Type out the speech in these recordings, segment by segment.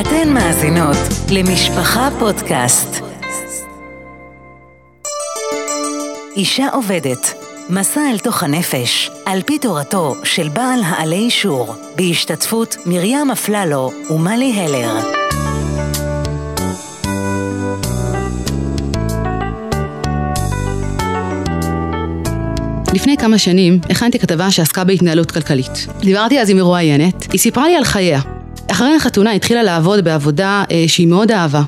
אתן מאזינות למשפחה פודקאסט. אישה עובדת, מסע אל תוך הנפש, על פי תורתו של בעל העלי אישור, בהשתתפות מרים אפללו ומלי הלר. לפני כמה שנים הכנתי כתבה שעסקה בהתנהלות כלכלית. דיברתי אז עם מרואיינת, היא סיפרה לי על חייה. אחרי החתונה התחילה לעבוד בעבודה אה, שהיא מאוד אהבה.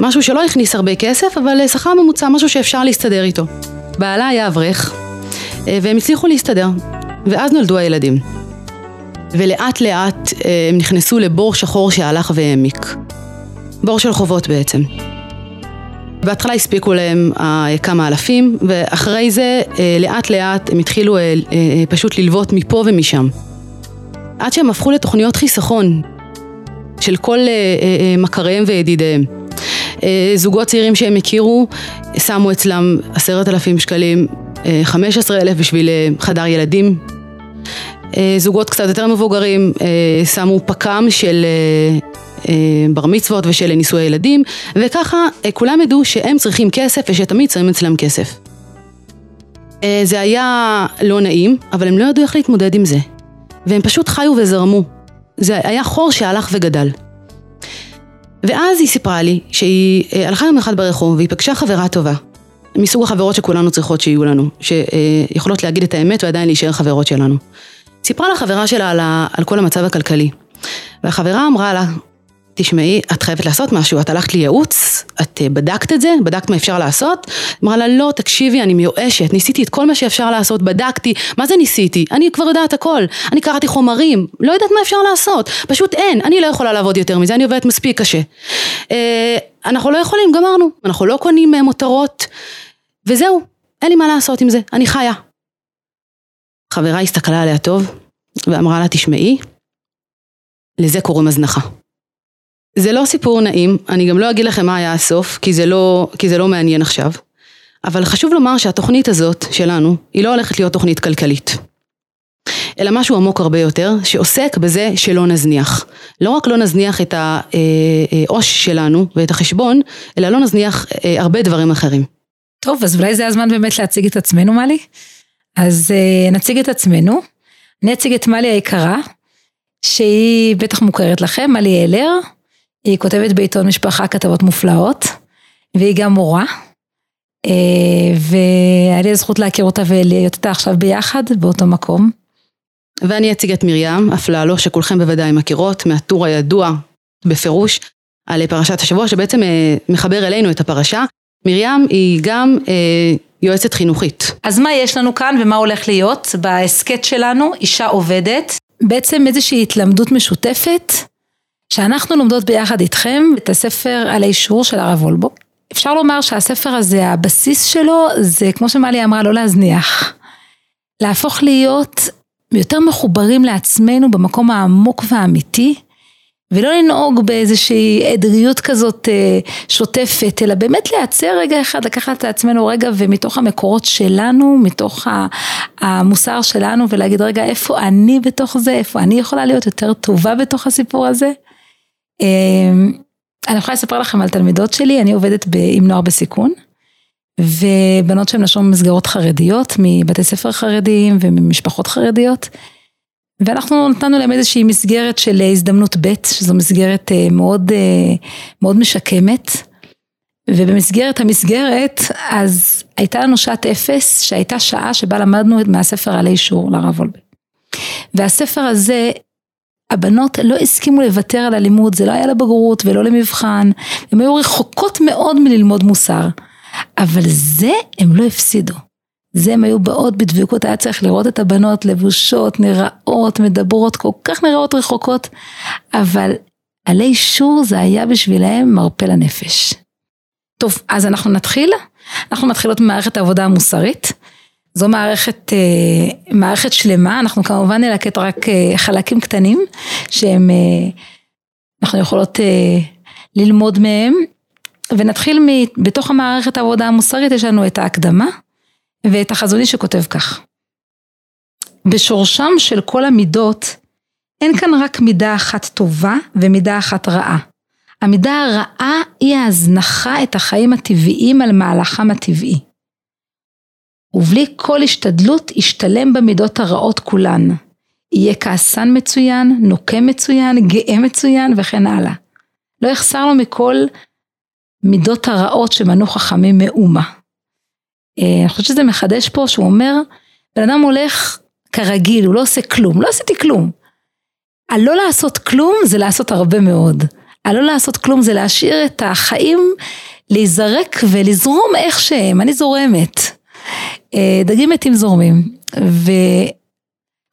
משהו שלא הכניס הרבה כסף, אבל אה, שכר ממוצע, משהו שאפשר להסתדר איתו. בעלה היה אברך, אה, והם הצליחו להסתדר. ואז נולדו הילדים. ולאט לאט אה, הם נכנסו לבור שחור שהלך והעמיק. בור של חובות בעצם. בהתחלה הספיקו להם אה, כמה אלפים, ואחרי זה אה, לאט לאט הם התחילו אה, אה, פשוט ללוות מפה ומשם. עד שהם הפכו לתוכניות חיסכון של כל אה, אה, אה, מכריהם וידידיהם. זוגות צעירים שהם הכירו שמו אצלם עשרת אלפים שקלים, חמש עשרה אלף בשביל חדר ילדים. זוגות קצת יותר מבוגרים שמו פק"ם של בר מצוות ושל נישואי ילדים, וככה כולם ידעו שהם צריכים כסף ושתמיד שמים אצלם כסף. זה היה לא נעים, אבל הם לא ידעו איך להתמודד עם זה. והם פשוט חיו וזרמו. זה היה חור שהלך וגדל. ואז היא סיפרה לי שהיא אה, הלכה יום אחד ברחוב והיא פגשה חברה טובה. מסוג החברות שכולנו צריכות שיהיו לנו, שיכולות להגיד את האמת ועדיין להישאר חברות שלנו. סיפרה לחברה שלה על, ה, על כל המצב הכלכלי. והחברה אמרה לה, תשמעי, את חייבת לעשות משהו, את הלכת לייעוץ, את אה, בדקת את זה, בדקת מה אפשר לעשות? אמרה לה, לא, תקשיבי, אני מיואשת, ניסיתי את כל מה שאפשר לעשות, בדקתי, מה זה ניסיתי? אני כבר יודעת הכל, אני קראתי חומרים, לא יודעת מה אפשר לעשות, פשוט אין, אני לא יכולה לעבוד יותר מזה, אני עובדת מספיק קשה. אה, אנחנו לא יכולים, גמרנו, אנחנו לא קונים אה, מותרות, וזהו, אין לי מה לעשות עם זה, אני חיה. חברה הסתכלה עליה טוב, ואמרה לה, תשמעי, לזה קוראים הזנחה. זה לא סיפור נעים, אני גם לא אגיד לכם מה היה הסוף, כי זה לא, כי זה לא מעניין עכשיו. אבל חשוב לומר שהתוכנית הזאת שלנו, היא לא הולכת להיות תוכנית כלכלית. אלא משהו עמוק הרבה יותר, שעוסק בזה שלא נזניח. לא רק לא נזניח את העו"ש שלנו ואת החשבון, אלא לא נזניח אה, הרבה דברים אחרים. טוב, אז אולי זה הזמן באמת להציג את עצמנו, מלי? אז אה, נציג את עצמנו. אני אציג את מלי היקרה, שהיא בטח מוכרת לכם, מלי אלר. היא כותבת בעיתון משפחה כתבות מופלאות, והיא גם מורה. אה, והיה לי הזכות להכיר אותה ולהיות איתה עכשיו ביחד באותו מקום. ואני אציג את מרים אפללו, שכולכם בוודאי מכירות, מהטור הידוע בפירוש על פרשת השבוע, שבעצם אה, מחבר אלינו את הפרשה. מרים היא גם אה, יועצת חינוכית. אז מה יש לנו כאן ומה הולך להיות בהסכת שלנו, אישה עובדת? בעצם איזושהי התלמדות משותפת שאנחנו לומדות ביחד איתכם את הספר על האישור של הרב וולבו. אפשר לומר שהספר הזה, הבסיס שלו זה כמו שמלי אמרה, לא להזניח. להפוך להיות יותר מחוברים לעצמנו במקום העמוק והאמיתי, ולא לנהוג באיזושהי עדריות כזאת אה, שוטפת, אלא באמת לייצר רגע אחד, לקחת את עצמנו רגע ומתוך המקורות שלנו, מתוך המוסר שלנו, ולהגיד רגע איפה אני בתוך זה, איפה אני יכולה להיות יותר טובה בתוך הסיפור הזה. אמ, אני יכולה לספר לכם על תלמידות שלי, אני עובדת עם נוער בסיכון, ובנות שהן נשארו במסגרות חרדיות, מבתי ספר חרדיים וממשפחות חרדיות. ואנחנו נתנו להם איזושהי מסגרת של הזדמנות ב', שזו מסגרת אה, מאוד, אה, מאוד משקמת. ובמסגרת המסגרת, אז הייתה לנו שעת אפס, שהייתה שעה שבה למדנו מהספר על האישור לרב וולבה. והספר הזה הבנות לא הסכימו לוותר על הלימוד, זה לא היה לבגרות ולא למבחן, הן היו רחוקות מאוד מללמוד מוסר, אבל זה הם לא הפסידו. זה הם היו באות בדבקות, היה צריך לראות את הבנות לבושות, נראות, מדברות, כל כך נראות רחוקות, אבל עלי אישור זה היה בשבילהם מרפא לנפש. טוב, אז אנחנו נתחיל. אנחנו מתחילות ממערכת העבודה המוסרית. זו מערכת, אה, מערכת שלמה, אנחנו כמובן נלקט רק אה, חלקים קטנים שהם, אה, אנחנו יכולות ללמוד מהם. ונתחיל בתוך המערכת העבודה המוסרית יש לנו את ההקדמה ואת החזוני שכותב כך. בשורשם של כל המידות אין כאן רק מידה אחת טובה ומידה אחת רעה. המידה הרעה היא ההזנחה את החיים הטבעיים על מהלכם הטבעי. ובלי כל השתדלות ישתלם במידות הרעות כולן. יהיה כעסן מצוין, נוקם מצוין, גאה מצוין וכן הלאה. לא יחסר לו מכל מידות הרעות שמנו חכמים מאומה. אה, אני חושבת שזה מחדש פה שהוא אומר, בן אדם הולך כרגיל, הוא לא עושה כלום, לא עשיתי כלום. הלא לעשות כלום זה לעשות הרבה מאוד. הלא לעשות כלום זה להשאיר את החיים להיזרק ולזרום איך שהם, אני זורמת. אה, דגים מתים זורמים.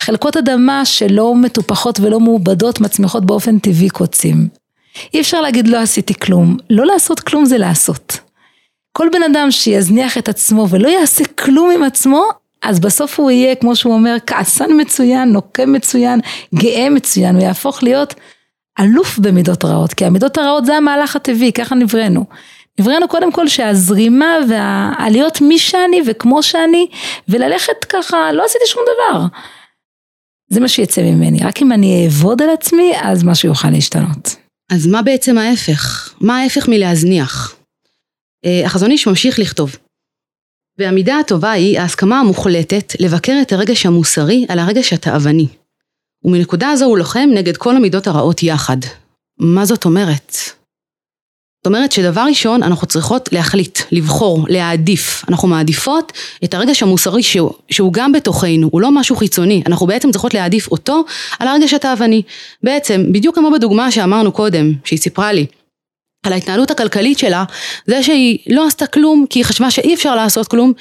וחלקות אדמה שלא מטופחות ולא מעובדות מצמיחות באופן טבעי קוצים. אי אפשר להגיד לא עשיתי כלום, לא לעשות כלום זה לעשות. כל בן אדם שיזניח את עצמו ולא יעשה כלום עם עצמו, אז בסוף הוא יהיה, כמו שהוא אומר, כעסן מצוין, נוקם מצוין, גאה מצוין, הוא יהפוך להיות אלוף במידות רעות, כי המידות הרעות זה המהלך הטבעי, ככה נבראנו. נבראנו קודם כל שהזרימה והעליות מי שאני וכמו שאני, וללכת ככה, לא עשיתי שום דבר. זה מה שיצא ממני, רק אם אני אעבוד על עצמי, אז משהו יוכל להשתנות. אז מה בעצם ההפך? מה ההפך מלהזניח? אה, החזון איש ממשיך לכתוב. והמידה הטובה היא ההסכמה המוחלטת לבקר את הרגש המוסרי על הרגש התאווני. ומנקודה זו הוא לוחם נגד כל המידות הרעות יחד. מה זאת אומרת? זאת אומרת שדבר ראשון אנחנו צריכות להחליט, לבחור, להעדיף. אנחנו מעדיפות את הרגש המוסרי שהוא, שהוא גם בתוכנו, הוא לא משהו חיצוני, אנחנו בעצם צריכות להעדיף אותו על הרגש התאווני. בעצם, בדיוק כמו בדוגמה שאמרנו קודם, שהיא סיפרה לי, על ההתנהלות הכלכלית שלה, זה שהיא לא עשתה כלום כי היא חשבה שאי אפשר לעשות כלום,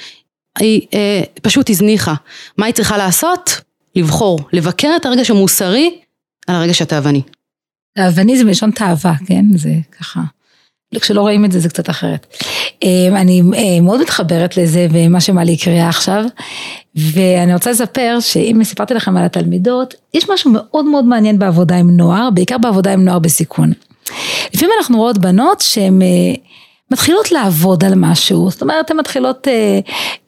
היא אה, פשוט הזניחה. מה היא צריכה לעשות? לבחור, לבקר את הרגש המוסרי על הרגש התאווני. תאווני זה מלשון תאווה, כן? זה ככה. כשלא רואים את זה זה קצת אחרת. אמ, אני אה, מאוד מתחברת לזה ומה שמלי הקריאה עכשיו ואני רוצה לספר שאם סיפרתי לכם על התלמידות יש משהו מאוד מאוד מעניין בעבודה עם נוער בעיקר בעבודה עם נוער בסיכון. לפעמים אנחנו רואות בנות שהן אה, מתחילות לעבוד על משהו, זאת אומרת הן מתחילות אה,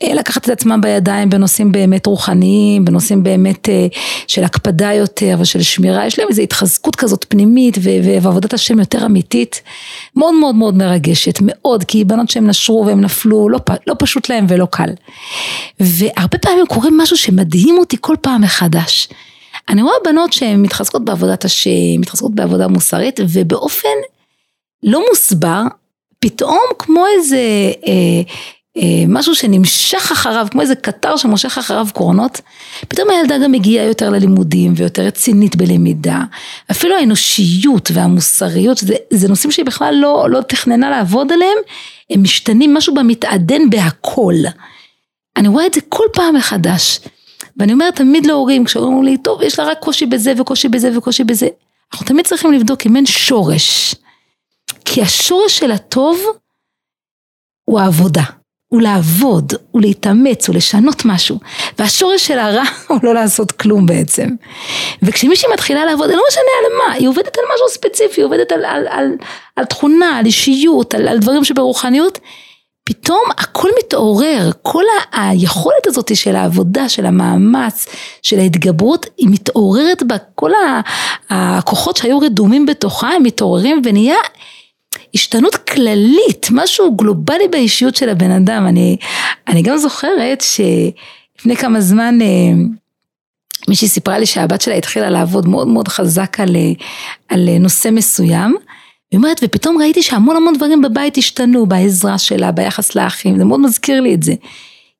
אה, לקחת את עצמן בידיים בנושאים באמת רוחניים, בנושאים באמת אה, של הקפדה יותר ושל שמירה, יש להם איזו התחזקות כזאת פנימית ועבודת השם יותר אמיתית, מאוד מאוד מאוד מרגשת, מאוד, כי בנות שהן נשרו והן נפלו, לא, לא פשוט להן ולא קל. והרבה פעמים קורה משהו שמדהים אותי כל פעם מחדש. אני רואה בנות שהן מתחזקות בעבודת השם, מתחזקות בעבודה מוסרית, ובאופן לא מוסבר, פתאום כמו איזה אה, אה, משהו שנמשך אחריו, כמו איזה קטר שמושך אחריו קרונות, פתאום הילדה גם מגיעה יותר ללימודים ויותר רצינית בלמידה. אפילו האנושיות והמוסריות, זה, זה נושאים שהיא בכלל לא, לא תכננה לעבוד עליהם, הם משתנים, משהו בה מתעדן בהכל. אני רואה את זה כל פעם מחדש. ואני אומרת תמיד להורים, כשאומרים לי, טוב, יש לה רק קושי בזה וקושי בזה וקושי בזה, אנחנו תמיד צריכים לבדוק אם אין שורש. כי השורש של הטוב הוא העבודה. הוא לעבוד, הוא להתאמץ, הוא לשנות משהו. והשורש של הרע הוא לא לעשות כלום בעצם. וכשמישהי מתחילה לעבוד, זה לא משנה על מה, היא עובדת על משהו ספציפי, היא עובדת על, על, על, על תכונה, על אישיות, על, על דברים שברוחניות, פתאום הכל מתעורר, כל היכולת הזאת של העבודה, של המאמץ, של ההתגברות, היא מתעוררת בה, כל הכוחות שהיו רדומים בתוכה, הם מתעוררים ונהיה השתנות כללית, משהו גלובלי באישיות של הבן אדם. אני, אני גם זוכרת שלפני כמה זמן אה, מישהי סיפרה לי שהבת שלה התחילה לעבוד מאוד מאוד חזק על, על נושא מסוים. היא אומרת, ופתאום ראיתי שהמון המון דברים בבית השתנו, בעזרה שלה, ביחס לאחים, זה מאוד מזכיר לי את זה.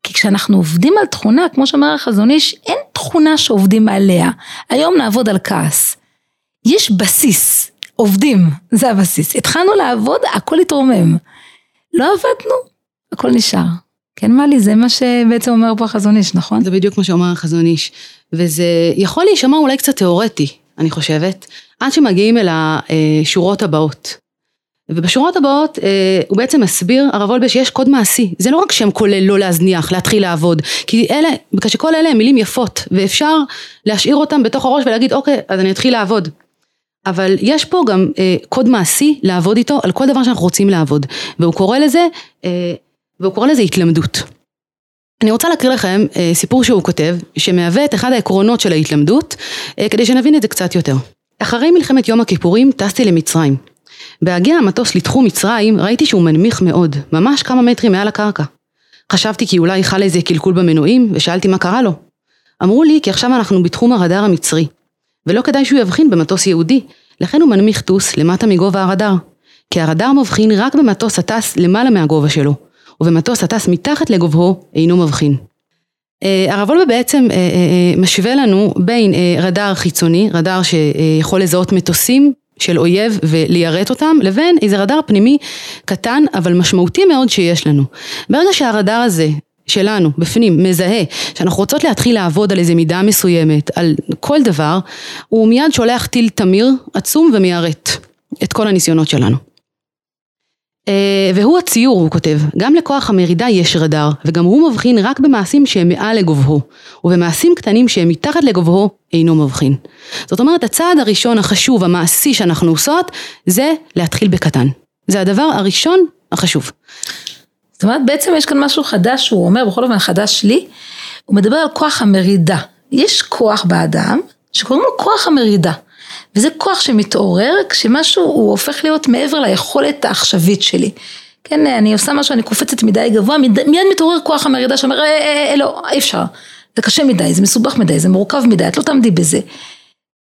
כי כשאנחנו עובדים על תכונה, כמו שאומר החזון איש, אין תכונה שעובדים עליה. היום נעבוד על כעס. יש בסיס, עובדים, זה הבסיס. התחלנו לעבוד, הכל התרומם. לא עבדנו, הכל נשאר. כן מלי, זה מה שבעצם אומר פה החזון איש, נכון? זה בדיוק מה שאומר החזון איש. וזה יכול להישמע אולי קצת תיאורטי, אני חושבת, עד שמגיעים אל השורות הבאות. ובשורות הבאות אה, הוא בעצם מסביר הרב וולבה שיש קוד מעשי, זה לא רק שם כולל לא להזניח, להתחיל לעבוד, כי אלה, כשכל אלה הם מילים יפות ואפשר להשאיר אותם בתוך הראש ולהגיד אוקיי אז אני אתחיל לעבוד. אבל יש פה גם אה, קוד מעשי לעבוד איתו על כל דבר שאנחנו רוצים לעבוד והוא קורא לזה, אה, והוא קורא לזה התלמדות. אני רוצה להקריא לכם אה, סיפור שהוא כותב, שמהווה את אחד העקרונות של ההתלמדות, אה, כדי שנבין את זה קצת יותר. אחרי מלחמת יום הכיפורים טסתי למצרים. בהגיע המטוס לתחום מצרים ראיתי שהוא מנמיך מאוד, ממש כמה מטרים מעל הקרקע. חשבתי כי אולי חל איזה קלקול במנועים, ושאלתי מה קרה לו. אמרו לי כי עכשיו אנחנו בתחום הרדאר המצרי, ולא כדאי שהוא יבחין במטוס יהודי, לכן הוא מנמיך טוס למטה מגובה הרדאר. כי הרדאר מבחין רק במטוס הטס למעלה מהגובה שלו, ובמטוס הטס מתחת לגובהו אינו מבחין. אה, הרב וולבה בעצם אה, אה, משווה לנו בין רדאר חיצוני, רדאר שיכול לזהות מטוסים של אויב וליירט אותם, לבין איזה רדאר פנימי קטן אבל משמעותי מאוד שיש לנו. ברגע שהרדאר הזה שלנו, בפנים, מזהה, שאנחנו רוצות להתחיל לעבוד על איזה מידה מסוימת, על כל דבר, הוא מיד שולח טיל תמיר עצום ומיירט את כל הניסיונות שלנו. אה, והוא הציור, הוא כותב, גם לכוח המרידה יש רדאר, וגם הוא מבחין רק במעשים שהם מעל לגובהו, ובמעשים קטנים שהם מתחת לגובהו אינו מבחין. זאת אומרת, הצעד הראשון החשוב, המעשי שאנחנו עושות, זה להתחיל בקטן. זה הדבר הראשון החשוב. זאת אומרת, בעצם יש כאן משהו חדש, הוא אומר, בכל אופן חדש לי, הוא מדבר על כוח המרידה. יש כוח באדם, שקוראים לו כוח המרידה. וזה כוח שמתעורר כשמשהו הוא הופך להיות מעבר ליכולת העכשווית שלי. כן, אני עושה משהו, אני קופצת מדי גבוה, מיד, מיד מתעורר כוח המרידה שאומר, אה, אה, אה, לא, אי אפשר. זה קשה מדי, זה מסובך מדי, זה מורכב מדי, את לא תעמדי בזה.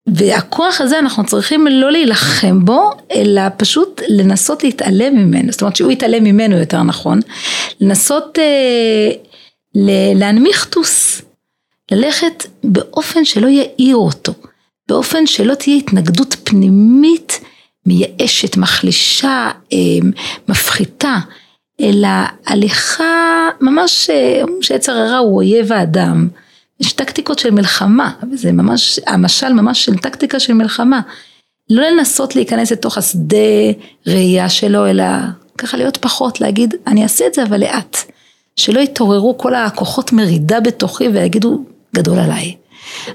והכוח הזה אנחנו צריכים לא להילחם בו, אלא פשוט לנסות להתעלם ממנו, זאת אומרת שהוא יתעלם ממנו יותר נכון, לנסות אה, להנמיך טוס, ללכת באופן שלא יעיר אותו. באופן שלא תהיה התנגדות פנימית מייאשת, מחלישה, אמ, מפחיתה, אלא הליכה ממש, אה, שיצר הרע הוא אויב האדם. יש טקטיקות של מלחמה, וזה ממש, המשל ממש של טקטיקה של מלחמה. לא לנסות להיכנס לתוך השדה ראייה שלו, אלא ככה להיות פחות, להגיד, אני אעשה את זה אבל לאט. שלא יתעוררו כל הכוחות מרידה בתוכי ויגידו, גדול עליי.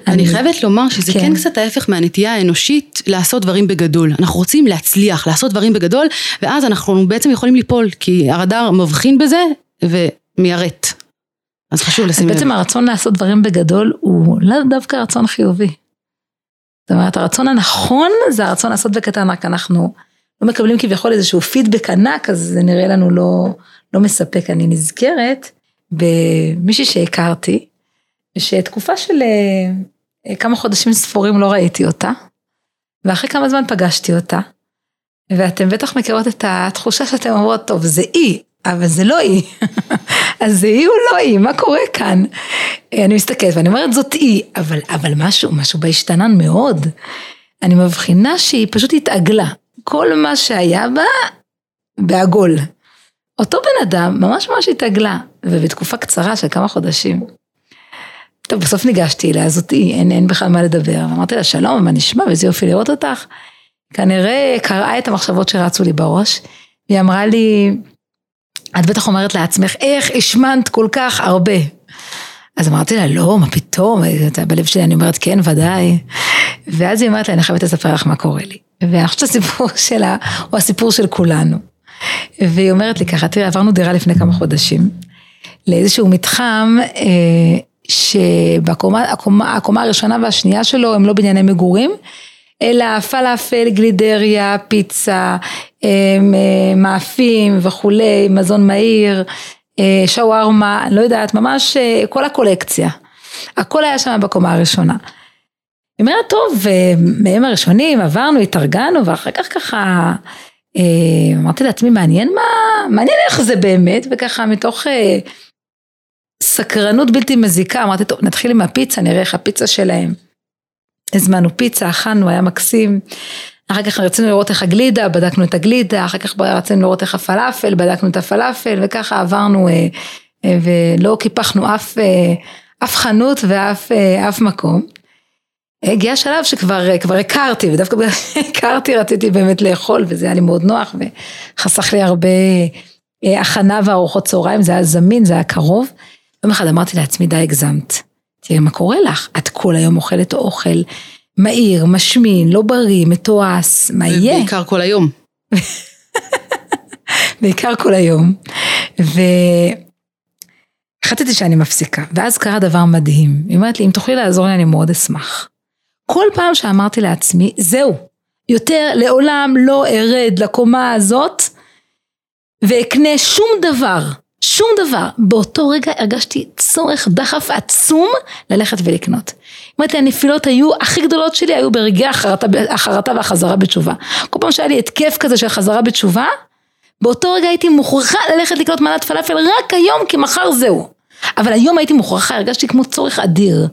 אני חייבת לומר שזה כן. כן קצת ההפך מהנטייה האנושית לעשות דברים בגדול. אנחנו רוצים להצליח, לעשות דברים בגדול, ואז אנחנו בעצם יכולים ליפול, כי הרדאר מבחין בזה ומיירט. אז חשוב לשים לב. בעצם הרצון לעשות דברים בגדול הוא לא דווקא רצון חיובי. זאת אומרת, הרצון הנכון זה הרצון לעשות בקטן, רק אנחנו לא מקבלים כביכול איזשהו פידבק ענק, אז זה נראה לנו לא, לא מספק. אני נזכרת במישהי שהכרתי, שתקופה של אה, כמה חודשים ספורים לא ראיתי אותה, ואחרי כמה זמן פגשתי אותה, ואתם בטח מכירות את התחושה שאתם אומרות, טוב, זה אי, אבל זה לא אי. אז זה אי או לא אי, מה קורה כאן? אני מסתכלת ואני אומרת, זאת אי, אבל, אבל משהו, משהו בה השתנן מאוד. אני מבחינה שהיא פשוט התעגלה. כל מה שהיה בה, בעגול. אותו בן אדם ממש ממש התעגלה, ובתקופה קצרה של כמה חודשים. טוב, בסוף ניגשתי אליה, זאתי, אין, אין בכלל מה לדבר. אמרתי לה, שלום, מה נשמע? ואיזה יופי לראות אותך. כנראה קראה את המחשבות שרצו לי בראש. היא אמרה לי, את בטח אומרת לעצמך, איך השמנת כל כך הרבה? אז אמרתי לה, לא, מה פתאום, בלב שלי אני אומרת, כן, ודאי. ואז היא אומרת לי, אני חייבת לספר לך מה קורה לי. ואני חושבת שהסיפור שלה הוא הסיפור של כולנו. והיא אומרת לי ככה, תראי, עברנו דירה לפני כמה חודשים, לאיזשהו מתחם, אה, שבקומה הקומה, הקומה הראשונה והשנייה שלו הם לא בנייני מגורים, אלא פלאפל, גלידריה, פיצה, מאפים וכולי, מזון מהיר, אה, שווארמה, לא יודעת, ממש אה, כל הקולקציה. הכל היה שם בקומה הראשונה. היא אומרת, טוב, מהם הראשונים עברנו, התארגנו, ואחר כך ככה, אה, אמרתי לעצמי, מעניין מה, מעניין איך זה באמת, וככה מתוך סקרנות בלתי מזיקה, אמרתי, טוב, נתחיל עם הפיצה, נראה איך הפיצה שלהם. הזמנו פיצה, אכלנו, היה מקסים. אחר כך רצינו לראות איך הגלידה, בדקנו את הגלידה, אחר כך רצינו לראות איך הפלאפל, בדקנו את הפלאפל, וככה עברנו אה, אה, ולא קיפחנו אף, אה, אף חנות ואף אף מקום. הגיע שלב שכבר כבר הכרתי, ודווקא בגלל שהכרתי רציתי באמת לאכול, וזה היה לי מאוד נוח, וחסך לי הרבה הכנה וארוחות צהריים, זה היה זמין, זה היה קרוב. יום אחד אמרתי לעצמי, די הגזמת. תראי מה קורה לך, את כל היום אוכלת אוכל מהיר, משמין, לא בריא, מתועש, מה יהיה? בעיקר כל היום. בעיקר כל היום. החלטתי שאני מפסיקה, ואז קרה דבר מדהים. היא אומרת לי, אם תוכלי לעזור לי, אני מאוד אשמח. כל פעם שאמרתי לעצמי, זהו, יותר לעולם לא ארד לקומה הזאת ואקנה שום דבר, שום דבר. באותו רגע הרגשתי צורך דחף עצום ללכת ולקנות. אומרת לי, הנפילות היו, הכי גדולות שלי היו ברגעי החרטה, והחזרה בתשובה. כל פעם שהיה לי התקף כזה של חזרה בתשובה, באותו רגע הייתי מוכרחה ללכת לקנות מנת פלאפל רק היום, כי מחר זהו. אבל היום הייתי מוכרחה, הרגשתי כמו צורך אדיר.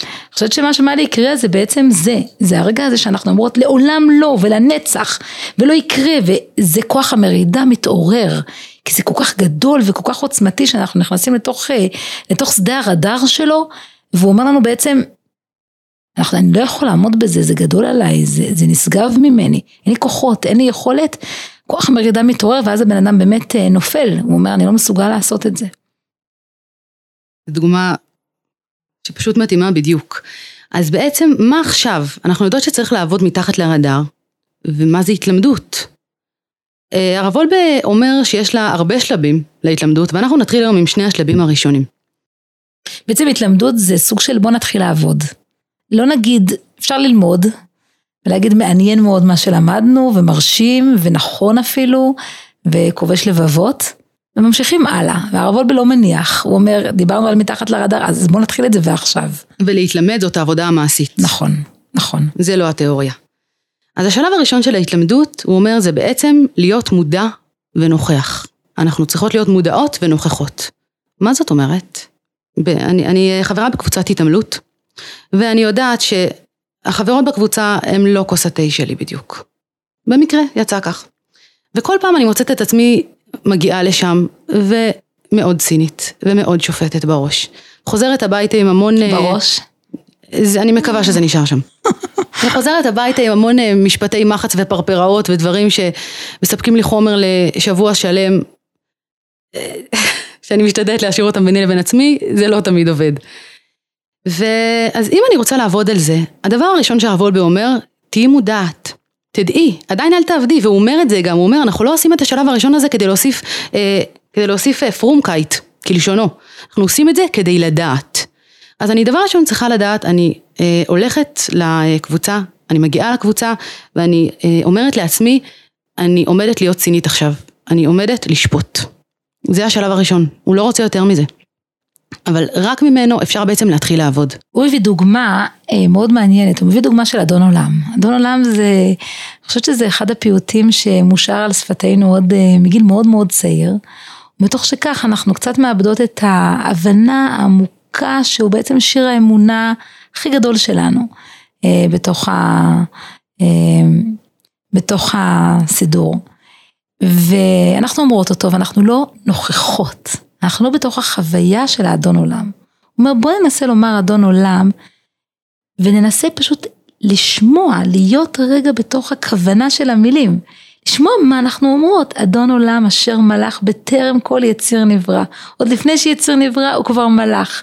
אני חושבת שמה שמעלי יקרה זה בעצם זה, זה הרגע הזה שאנחנו אומרות לעולם לא ולנצח ולא יקרה וזה כוח המרידה מתעורר כי זה כל כך גדול וכל כך עוצמתי שאנחנו נכנסים לתוך, אה, לתוך שדה הרדאר שלו והוא אומר לנו בעצם אנחנו, אני לא יכול לעמוד בזה, זה גדול עליי, זה, זה נשגב ממני, אין לי כוחות, אין לי יכולת, כוח המרידה מתעורר ואז הבן אדם באמת אה, נופל, הוא אומר אני לא מסוגל לעשות את זה. דוגמה שפשוט מתאימה בדיוק. אז בעצם מה עכשיו? אנחנו יודעות שצריך לעבוד מתחת לרדאר, ומה זה התלמדות? אה, הרב וולבה אומר שיש לה הרבה שלבים להתלמדות, ואנחנו נתחיל היום עם שני השלבים הראשונים. בעצם התלמדות זה סוג של בוא נתחיל לעבוד. לא נגיד, אפשר ללמוד, ולהגיד מעניין מאוד מה שלמדנו, ומרשים, ונכון אפילו, וכובש לבבות, וממשיכים הלאה, והרב וולבה לא מניח, הוא אומר, דיברנו על מתחת לרדאר, אז בואו נתחיל את זה ועכשיו. ולהתלמד זאת העבודה המעשית. נכון, נכון. זה לא התיאוריה. אז השלב הראשון של ההתלמדות, הוא אומר, זה בעצם להיות מודע ונוכח. אנחנו צריכות להיות מודעות ונוכחות. מה זאת אומרת? אני, אני חברה בקבוצת התעמלות, ואני יודעת שהחברות בקבוצה הן לא כוס התה שלי בדיוק. במקרה, יצא כך. וכל פעם אני מוצאת את עצמי מגיעה לשם, ומאוד צינית, ומאוד שופטת בראש. חוזרת הביתה עם המון... אה, בראש? זה, אני מקווה שזה נשאר שם. אני חוזרת הביתה עם המון אה, משפטי מחץ ופרפראות ודברים שמספקים לי חומר לשבוע שלם, אה, שאני משתדלת להשאיר אותם ביני לבין עצמי, זה לא תמיד עובד. ואז אם אני רוצה לעבוד על זה, הדבר הראשון שהרב וולבה אומר, תהיי מודעת. תדעי, עדיין אל תעבדי, והוא אומר את זה גם, הוא אומר, אנחנו לא עושים את השלב הראשון הזה כדי להוסיף, אה, כדי להוסיף אה, פרומקייט, כלשונו. אנחנו עושים את זה כדי לדעת. אז אני דבר ראשון צריכה לדעת, אני אה, הולכת לקבוצה, אני מגיעה לקבוצה, ואני אה, אומרת לעצמי, אני עומדת להיות צינית עכשיו, אני עומדת לשפוט. זה השלב הראשון, הוא לא רוצה יותר מזה. אבל רק ממנו אפשר בעצם להתחיל לעבוד. הוא הביא דוגמה אה, מאוד מעניינת, הוא מביא דוגמה של אדון עולם. אדון עולם זה, אני חושבת שזה אחד הפיוטים שמושר על שפתנו עוד אה, מגיל מאוד מאוד צעיר. מתוך שכך אנחנו קצת מאבדות את ההבנה העמוקה שהוא בעצם שיר האמונה הכי גדול שלנו אה, בתוך, ה, אה, בתוך הסידור. ואנחנו אומרות אותו ואנחנו לא נוכחות. אנחנו לא בתוך החוויה של האדון עולם. הוא אומר בוא ננסה לומר אדון עולם וננסה פשוט לשמוע, להיות רגע בתוך הכוונה של המילים. לשמוע מה אנחנו אומרות, אדון עולם אשר מלך בטרם כל יציר נברא. עוד לפני שיציר נברא הוא כבר מלך.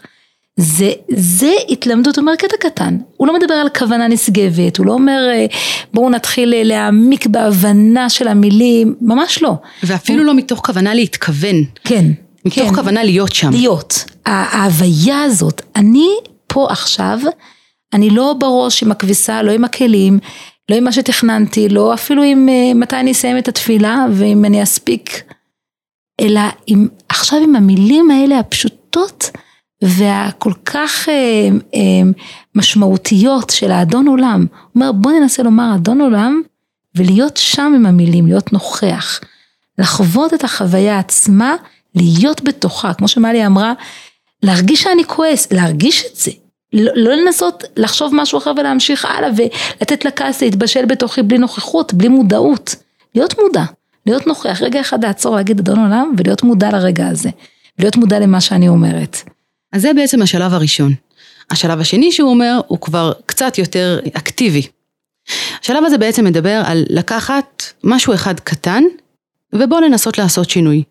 זה, זה התלמדות, הוא אומר קטע קטן, הוא לא מדבר על כוונה נשגבת, הוא לא אומר אה, בואו נתחיל אה, להעמיק בהבנה של המילים, ממש לא. ואפילו הוא... לא מתוך כוונה להתכוון. כן. מתוך כן, כוונה להיות שם. להיות. ההוויה הזאת, אני פה עכשיו, אני לא בראש עם הכביסה, לא עם הכלים, לא עם מה שתכננתי, לא אפילו עם uh, מתי אני אסיים את התפילה ואם אני אספיק, אלא עם, עכשיו עם המילים האלה הפשוטות והכל כך uh, uh, משמעותיות של האדון עולם. הוא אומר בוא ננסה לומר אדון עולם ולהיות שם עם המילים, להיות נוכח, לחוות את החוויה עצמה להיות בתוכה, כמו שמלי אמרה, להרגיש שאני כועס, להרגיש את זה. לא, לא לנסות לחשוב משהו אחר ולהמשיך הלאה ולתת לכעס להתבשל בתוכי בלי נוכחות, בלי מודעות. להיות מודע, להיות נוכח, רגע אחד לעצור, להגיד אדון עולם ולהיות מודע לרגע הזה. להיות מודע למה שאני אומרת. אז זה בעצם השלב הראשון. השלב השני שהוא אומר הוא כבר קצת יותר אקטיבי. השלב הזה בעצם מדבר על לקחת משהו אחד קטן ובוא לנסות לעשות שינוי.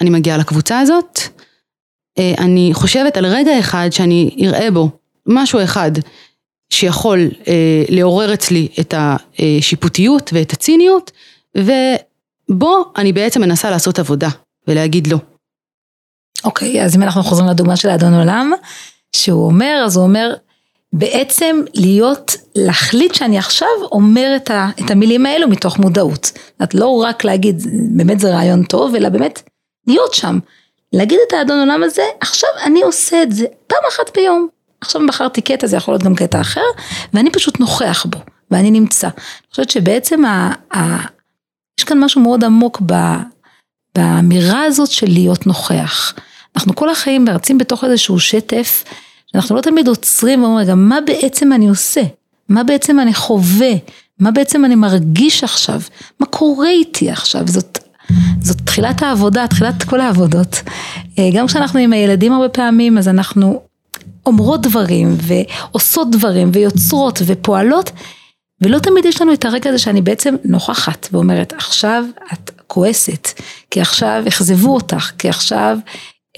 אני מגיעה לקבוצה הזאת, אה, אני חושבת על רגע אחד שאני אראה בו משהו אחד שיכול אה, לעורר אצלי את השיפוטיות ואת הציניות, ובו אני בעצם מנסה לעשות עבודה ולהגיד לא. אוקיי, אז אם אנחנו חוזרים לדוגמה של האדון עולם, שהוא אומר, אז הוא אומר, בעצם להיות, להחליט שאני עכשיו אומר את, ה, את המילים האלו מתוך מודעות. זאת אומרת, לא רק להגיד, באמת זה רעיון טוב, אלא באמת להיות שם. להגיד את האדון עולם הזה, עכשיו אני עושה את זה פעם אחת ביום. עכשיו בחרתי קטע, זה יכול להיות גם קטע אחר, ואני פשוט נוכח בו, ואני נמצא. אני חושבת שבעצם ה, ה, יש כאן משהו מאוד עמוק ב, באמירה הזאת של להיות נוכח. אנחנו כל החיים מרצים בתוך איזשהו שטף, שאנחנו לא תמיד עוצרים ואומרים, רגע, מה בעצם אני עושה? מה בעצם אני חווה? מה בעצם אני מרגיש עכשיו? מה קורה איתי עכשיו? זאת, זאת תחילת העבודה, תחילת כל העבודות. אה, גם כשאנחנו עם הילדים הרבה פעמים, אז אנחנו אומרות דברים, ועושות דברים, ויוצרות, ופועלות, ולא תמיד יש לנו את הרגע הזה שאני בעצם נוכחת, ואומרת, עכשיו את כועסת, כי עכשיו אכזבו אותך, כי עכשיו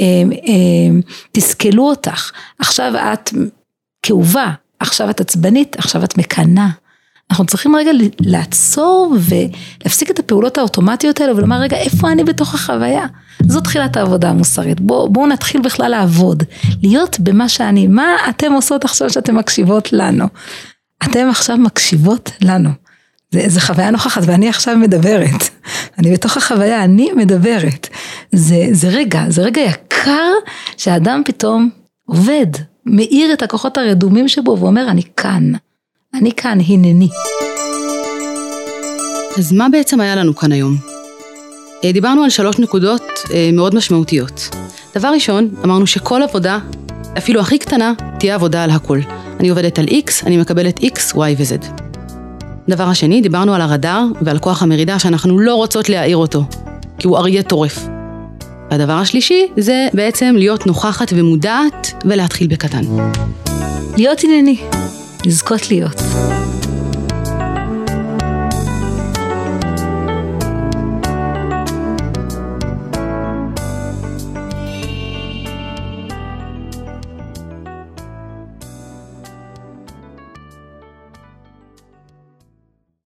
אמ, אמ, תסכלו אותך, עכשיו את כאובה, עכשיו את עצבנית, עכשיו את מקנאה. אנחנו צריכים רגע לעצור ולהפסיק את הפעולות האוטומטיות האלה ולומר רגע איפה אני בתוך החוויה. זו תחילת העבודה המוסרית. בואו בוא נתחיל בכלל לעבוד, להיות במה שאני, מה אתם עושות עכשיו שאתן מקשיבות לנו? אתן עכשיו מקשיבות לנו. זה, זה חוויה נוכחת ואני עכשיו מדברת. אני בתוך החוויה, אני מדברת. זה, זה רגע, זה רגע יקר שהאדם פתאום עובד, מאיר את הכוחות הרדומים שבו ואומר אני כאן, אני כאן, הנני. אז מה בעצם היה לנו כאן היום? אה, דיברנו על שלוש נקודות אה, מאוד משמעותיות. דבר ראשון, אמרנו שכל עבודה, אפילו הכי קטנה, תהיה עבודה על הכל. אני עובדת על X, אני מקבלת X, Y ו-Z. דבר השני, דיברנו על הרדאר ועל כוח המרידה שאנחנו לא רוצות להעיר אותו, כי הוא אריה טורף. והדבר השלישי זה בעצם להיות נוכחת ומודעת ולהתחיל בקטן. להיות ענייני, לזכות להיות.